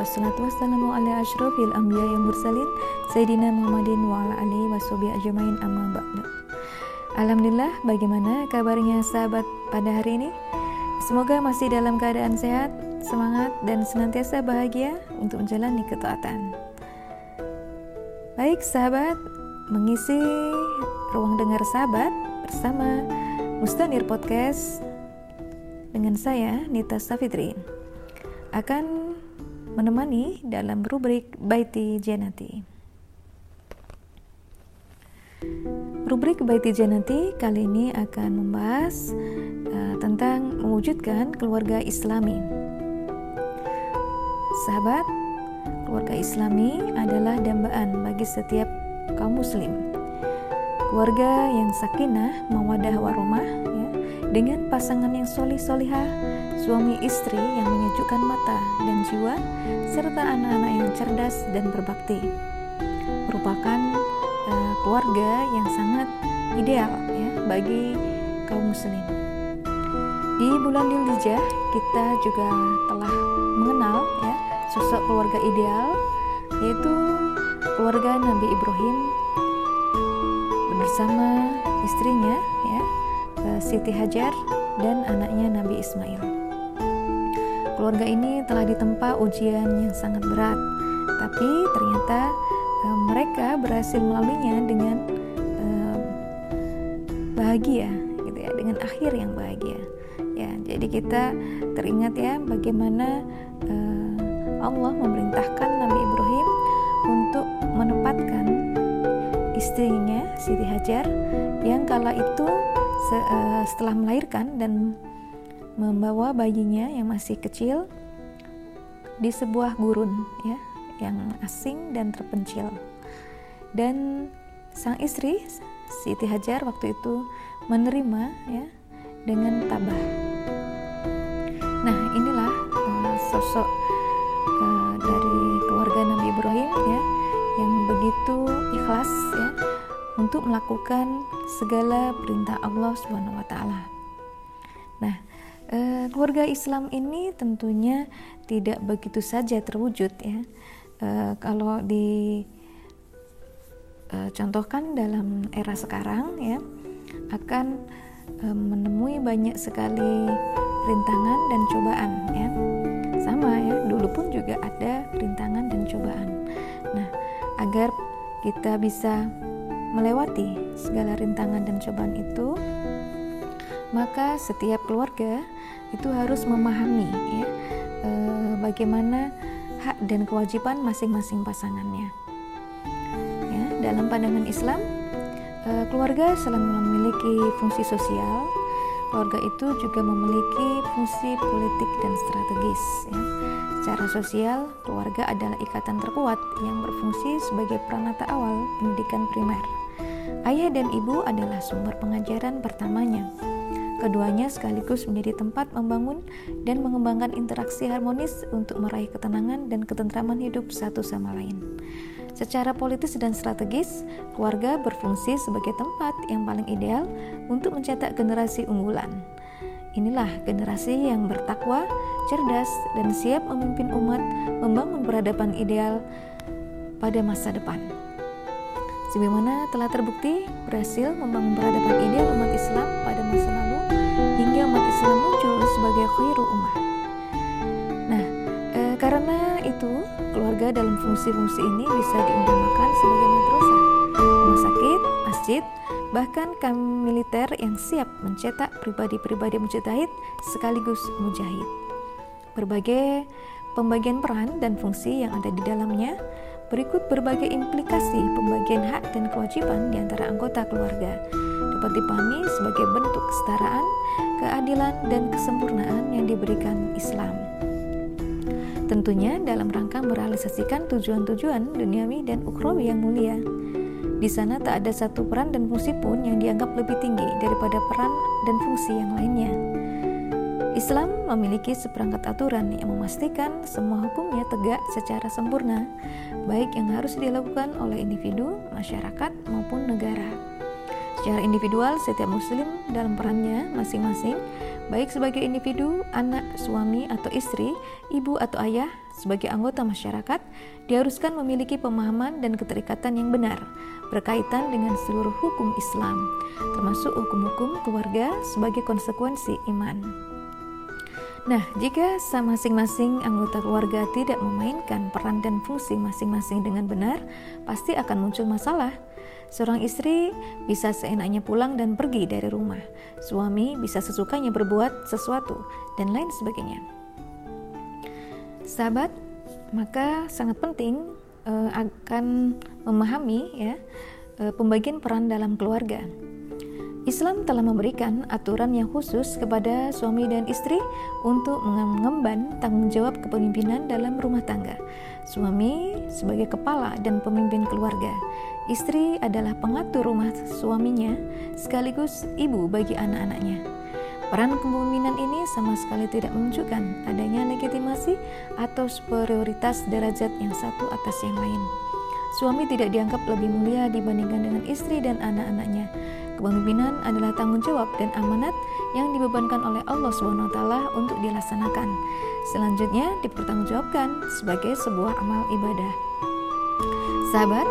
Wassalatu wassalamu ala ashrafil anbiya yang mursalin Sayyidina Muhammadin wa ala alihi wassobi ajmain amma ba'du. Alhamdulillah bagaimana kabarnya sahabat pada hari ini? Semoga masih dalam keadaan sehat, semangat, dan senantiasa bahagia untuk menjalani ketaatan. Baik sahabat, mengisi ruang dengar sahabat bersama Mustanir Podcast dengan saya Nita Safitri akan menemani dalam rubrik Baiti Janati. Rubrik Baiti Janati kali ini akan membahas uh, tentang mewujudkan keluarga Islami. Sahabat, keluarga Islami adalah dambaan bagi setiap kaum muslim. Keluarga yang sakinah, mawadah warahmah ya, dengan pasangan yang solih solihah, suami istri yang menyejukkan mata dan jiwa, serta anak-anak yang cerdas dan berbakti, merupakan uh, keluarga yang sangat ideal ya bagi kaum muslim. Di bulan Dzulhijjah kita juga telah mengenal ya sosok keluarga ideal yaitu keluarga Nabi Ibrahim bersama istrinya ya Eh, Siti Hajar dan anaknya Nabi Ismail. Keluarga ini telah ditempa ujian yang sangat berat, tapi ternyata uh, mereka berhasil melaluinya dengan uh, bahagia, gitu ya, dengan akhir yang bahagia. Ya, jadi kita teringat ya bagaimana uh, Allah memerintahkan Nabi Ibrahim untuk menempatkan istrinya Siti Hajar yang kala itu setelah melahirkan dan membawa bayinya yang masih kecil di sebuah gurun ya yang asing dan terpencil dan sang istri Siti Hajar waktu itu menerima ya dengan tabah nah inilah uh, sosok uh, dari keluarga Nabi Ibrahim ya yang begitu ikhlas ya untuk melakukan segala perintah Allah Subhanahu wa taala. Eh, keluarga Islam ini tentunya tidak begitu saja terwujud ya. Eh, kalau di eh, contohkan dalam era sekarang ya akan eh, menemui banyak sekali rintangan dan cobaan ya. Sama ya, dulu pun juga ada rintangan dan cobaan. Nah, agar kita bisa melewati segala rintangan dan cobaan itu, maka setiap keluarga itu harus memahami ya e, bagaimana hak dan kewajiban masing-masing pasangannya. Ya, dalam pandangan Islam, e, keluarga selain memiliki fungsi sosial, keluarga itu juga memiliki fungsi politik dan strategis. Ya. Secara sosial, keluarga adalah ikatan terkuat yang berfungsi sebagai peranata awal pendidikan primer. Ayah dan ibu adalah sumber pengajaran pertamanya. Keduanya sekaligus menjadi tempat membangun dan mengembangkan interaksi harmonis untuk meraih ketenangan dan ketentraman hidup satu sama lain. Secara politis dan strategis, keluarga berfungsi sebagai tempat yang paling ideal untuk mencetak generasi unggulan. Inilah generasi yang bertakwa, cerdas, dan siap memimpin umat membangun peradaban ideal pada masa depan. Sebagaimana telah terbukti berhasil membangun peradaban ideal umat Islam pada masa lalu sebagai khairu umat. Nah, e, karena itu keluarga dalam fungsi-fungsi ini bisa diumpamakan sebagai madrasah, rumah sakit, masjid, bahkan kami militer yang siap mencetak pribadi-pribadi mujtahid sekaligus mujahid. Berbagai pembagian peran dan fungsi yang ada di dalamnya Berikut berbagai implikasi pembagian hak dan kewajiban di antara anggota keluarga dapat dipahami sebagai bentuk kesetaraan, keadilan, dan kesempurnaan yang diberikan Islam. Tentunya dalam rangka merealisasikan tujuan-tujuan duniawi dan ukrawi yang mulia. Di sana tak ada satu peran dan fungsi pun yang dianggap lebih tinggi daripada peran dan fungsi yang lainnya. Islam memiliki seperangkat aturan yang memastikan semua hukumnya tegak secara sempurna, baik yang harus dilakukan oleh individu, masyarakat, maupun negara. Secara individual, setiap muslim dalam perannya masing-masing, baik sebagai individu, anak, suami atau istri, ibu atau ayah, sebagai anggota masyarakat, diharuskan memiliki pemahaman dan keterikatan yang benar berkaitan dengan seluruh hukum Islam, termasuk hukum-hukum keluarga sebagai konsekuensi iman. Nah, jika masing-masing anggota keluarga tidak memainkan peran dan fungsi masing-masing dengan benar, pasti akan muncul masalah Seorang istri bisa seenaknya pulang dan pergi dari rumah. Suami bisa sesukanya berbuat sesuatu dan lain sebagainya. Sahabat, maka sangat penting uh, akan memahami ya uh, pembagian peran dalam keluarga. Islam telah memberikan aturan yang khusus kepada suami dan istri untuk mengemban tanggung jawab kepemimpinan dalam rumah tangga. Suami sebagai kepala dan pemimpin keluarga, Istri adalah pengatur rumah suaminya sekaligus ibu bagi anak-anaknya. Peran kepemimpinan ini sama sekali tidak menunjukkan adanya legitimasi atau superioritas derajat yang satu atas yang lain. Suami tidak dianggap lebih mulia dibandingkan dengan istri dan anak-anaknya. Kepemimpinan adalah tanggung jawab dan amanat yang dibebankan oleh Allah SWT untuk dilaksanakan. Selanjutnya dipertanggungjawabkan sebagai sebuah amal ibadah. Sahabat,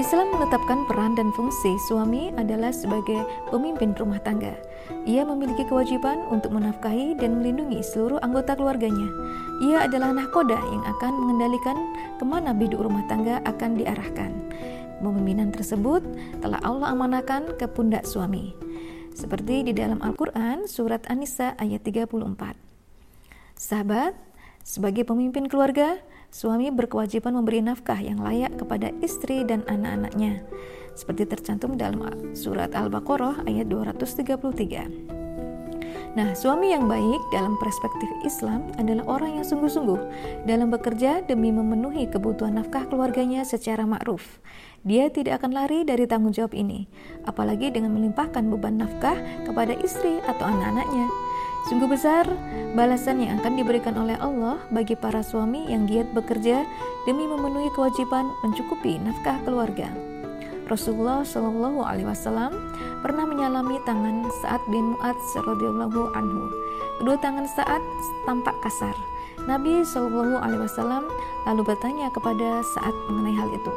Islam menetapkan peran dan fungsi suami adalah sebagai pemimpin rumah tangga. Ia memiliki kewajiban untuk menafkahi dan melindungi seluruh anggota keluarganya. Ia adalah nahkoda yang akan mengendalikan ke mana biduk rumah tangga akan diarahkan. Pemimpinan tersebut telah Allah amanahkan ke pundak suami. Seperti di dalam Al-Quran, surat An-Nisa ayat 34. Sahabat, sebagai pemimpin keluarga, suami berkewajiban memberi nafkah yang layak kepada istri dan anak-anaknya seperti tercantum dalam surat Al-Baqarah ayat 233. Nah, suami yang baik dalam perspektif Islam adalah orang yang sungguh-sungguh dalam bekerja demi memenuhi kebutuhan nafkah keluarganya secara ma'ruf. Dia tidak akan lari dari tanggung jawab ini, apalagi dengan melimpahkan beban nafkah kepada istri atau anak-anaknya. Sungguh besar balasan yang akan diberikan oleh Allah bagi para suami yang giat bekerja demi memenuhi kewajiban mencukupi nafkah keluarga. Rasulullah Shallallahu Alaihi Wasallam pernah menyalami tangan Saad bin Muad radhiyallahu anhu. Kedua tangan Saad tampak kasar. Nabi Shallallahu Alaihi Wasallam lalu bertanya kepada Saad mengenai hal itu.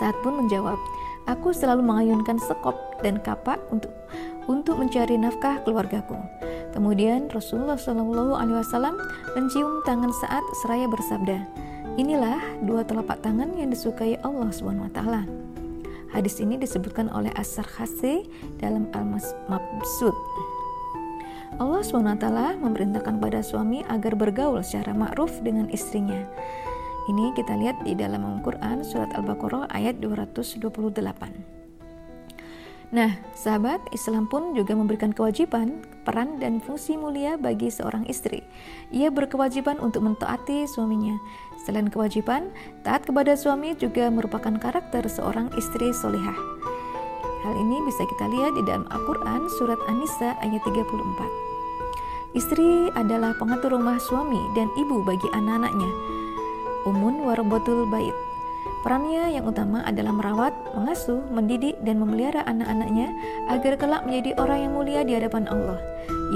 Saad pun menjawab, Aku selalu mengayunkan sekop dan kapak untuk untuk mencari nafkah keluargaku. Kemudian Rasulullah Shallallahu Alaihi Wasallam mencium tangan saat seraya bersabda, inilah dua telapak tangan yang disukai Allah swt. Hadis ini disebutkan oleh Asar Khasi dalam Al-Mabsud. Allah swt memerintahkan pada suami agar bergaul secara ma'ruf dengan istrinya. Ini kita lihat di dalam Al-Quran surat Al-Baqarah ayat 228. Nah, sahabat Islam pun juga memberikan kewajiban, peran, dan fungsi mulia bagi seorang istri. Ia berkewajiban untuk mentaati suaminya. Selain kewajiban, taat kepada suami juga merupakan karakter seorang istri solihah. Hal ini bisa kita lihat di dalam Al-Quran surat An-Nisa ayat 34. Istri adalah pengatur rumah suami dan ibu bagi anak-anaknya. Umun warabatul bait Perannya yang utama adalah merawat, mengasuh, mendidik, dan memelihara anak-anaknya agar kelak menjadi orang yang mulia di hadapan Allah.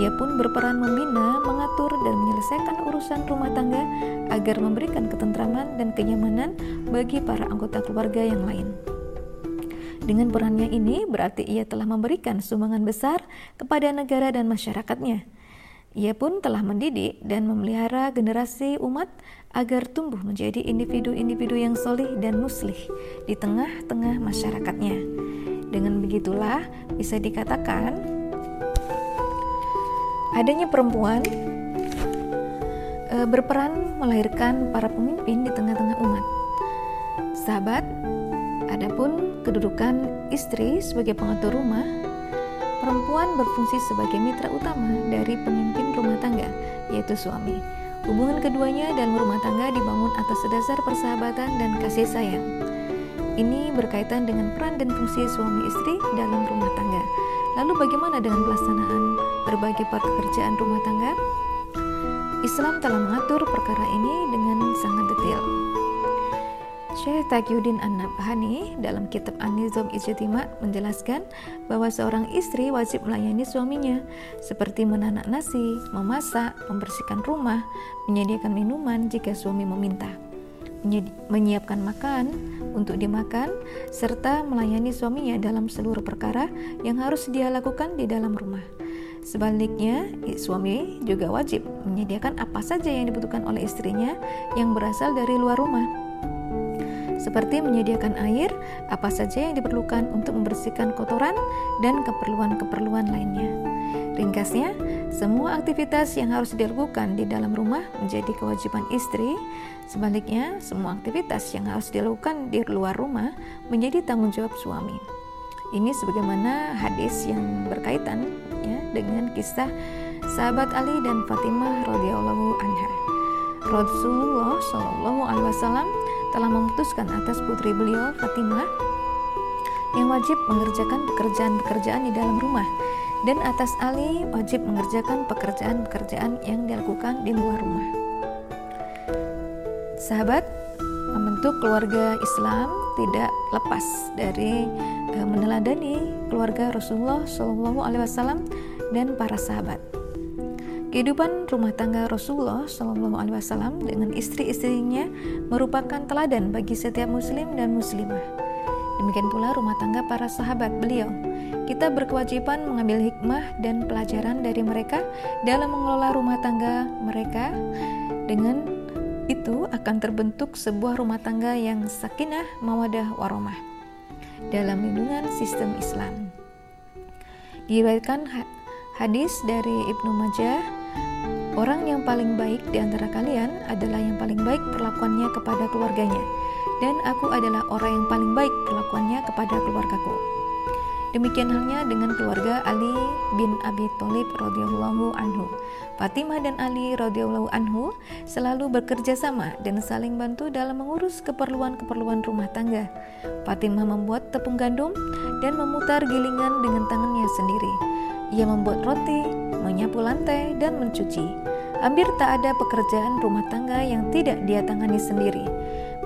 Ia pun berperan membina, mengatur, dan menyelesaikan urusan rumah tangga agar memberikan ketentraman dan kenyamanan bagi para anggota keluarga yang lain. Dengan perannya ini berarti ia telah memberikan sumbangan besar kepada negara dan masyarakatnya. Ia pun telah mendidik dan memelihara generasi umat agar tumbuh menjadi individu-individu yang solih dan muslih di tengah-tengah masyarakatnya. Dengan begitulah bisa dikatakan adanya perempuan e, berperan melahirkan para pemimpin di tengah-tengah umat. Sahabat, adapun kedudukan istri sebagai pengatur rumah Perempuan berfungsi sebagai mitra utama dari pemimpin rumah tangga, yaitu suami. Hubungan keduanya dalam rumah tangga dibangun atas dasar persahabatan dan kasih sayang. Ini berkaitan dengan peran dan fungsi suami istri dalam rumah tangga. Lalu bagaimana dengan pelaksanaan berbagai pekerjaan rumah tangga? Islam telah mengatur perkara ini dengan sangat detail. Syekh Taqiyuddin An-Nabhani dalam kitab An-Nizam Ijtima menjelaskan bahwa seorang istri wajib melayani suaminya seperti menanak nasi, memasak, membersihkan rumah, menyediakan minuman jika suami meminta, menyiapkan makan untuk dimakan, serta melayani suaminya dalam seluruh perkara yang harus dia lakukan di dalam rumah. Sebaliknya, suami juga wajib menyediakan apa saja yang dibutuhkan oleh istrinya yang berasal dari luar rumah seperti menyediakan air, apa saja yang diperlukan untuk membersihkan kotoran dan keperluan-keperluan lainnya. Ringkasnya, semua aktivitas yang harus dilakukan di dalam rumah menjadi kewajiban istri. Sebaliknya, semua aktivitas yang harus dilakukan di luar rumah menjadi tanggung jawab suami. Ini sebagaimana hadis yang berkaitan ya dengan kisah sahabat Ali dan Fatimah radhiyallahu anha. Rasulullah Shallallahu alaihi wasallam telah memutuskan atas putri beliau Fatimah yang wajib mengerjakan pekerjaan-pekerjaan di dalam rumah dan atas Ali wajib mengerjakan pekerjaan-pekerjaan yang dilakukan di luar rumah. Sahabat, membentuk keluarga Islam tidak lepas dari uh, meneladani keluarga Rasulullah Wasallam dan para sahabat. Kehidupan rumah tangga Rasulullah Shallallahu Alaihi Wasallam dengan istri-istrinya merupakan teladan bagi setiap Muslim dan Muslimah. Demikian pula rumah tangga para sahabat beliau. Kita berkewajiban mengambil hikmah dan pelajaran dari mereka dalam mengelola rumah tangga mereka. Dengan itu akan terbentuk sebuah rumah tangga yang sakinah, mawadah, warahmah dalam lindungan sistem Islam. Diriwayatkan hadis dari Ibnu Majah Orang yang paling baik di antara kalian adalah yang paling baik perlakuannya kepada keluarganya, dan aku adalah orang yang paling baik perlakuannya kepada keluargaku. Demikian halnya dengan keluarga Ali bin Abi Thalib radhiyallahu anhu. Fatimah dan Ali radhiyallahu anhu selalu bekerja sama dan saling bantu dalam mengurus keperluan-keperluan rumah tangga. Fatimah membuat tepung gandum dan memutar gilingan dengan tangannya sendiri. Ia membuat roti, menyapu lantai, dan mencuci. Hampir tak ada pekerjaan rumah tangga yang tidak dia tangani sendiri.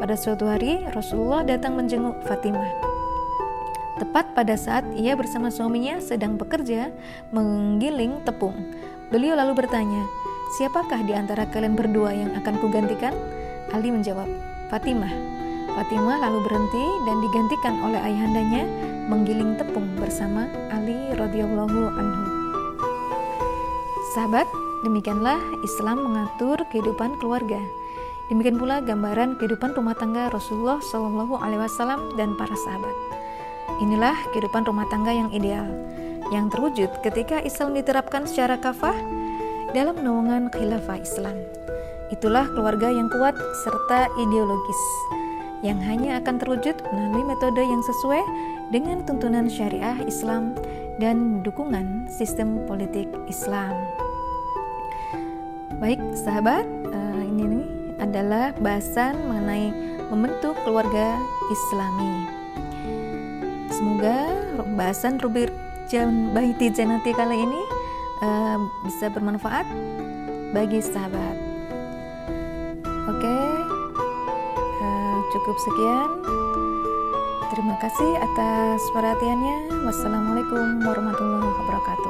Pada suatu hari, Rasulullah datang menjenguk Fatimah. Tepat pada saat ia bersama suaminya sedang bekerja menggiling tepung. Beliau lalu bertanya, "Siapakah di antara kalian berdua yang akan kugantikan?" Ali menjawab, "Fatimah." Fatimah lalu berhenti dan digantikan oleh ayahandanya menggiling tepung bersama Ali radhiyallahu anhu. Sahabat, demikianlah Islam mengatur kehidupan keluarga. Demikian pula gambaran kehidupan rumah tangga Rasulullah Shallallahu Alaihi Wasallam dan para sahabat. Inilah kehidupan rumah tangga yang ideal, yang terwujud ketika Islam diterapkan secara kafah dalam naungan khilafah Islam. Itulah keluarga yang kuat serta ideologis yang hanya akan terwujud melalui metode yang sesuai dengan tuntunan syariah Islam dan dukungan sistem politik Islam. Baik, sahabat, uh, ini adalah bahasan mengenai membentuk keluarga Islami. Semoga bahasan Rubir Jan Baiti Janati kali ini uh, bisa bermanfaat bagi sahabat. Oke. Okay cukup sekian. Terima kasih atas perhatiannya. Wassalamualaikum warahmatullahi wabarakatuh.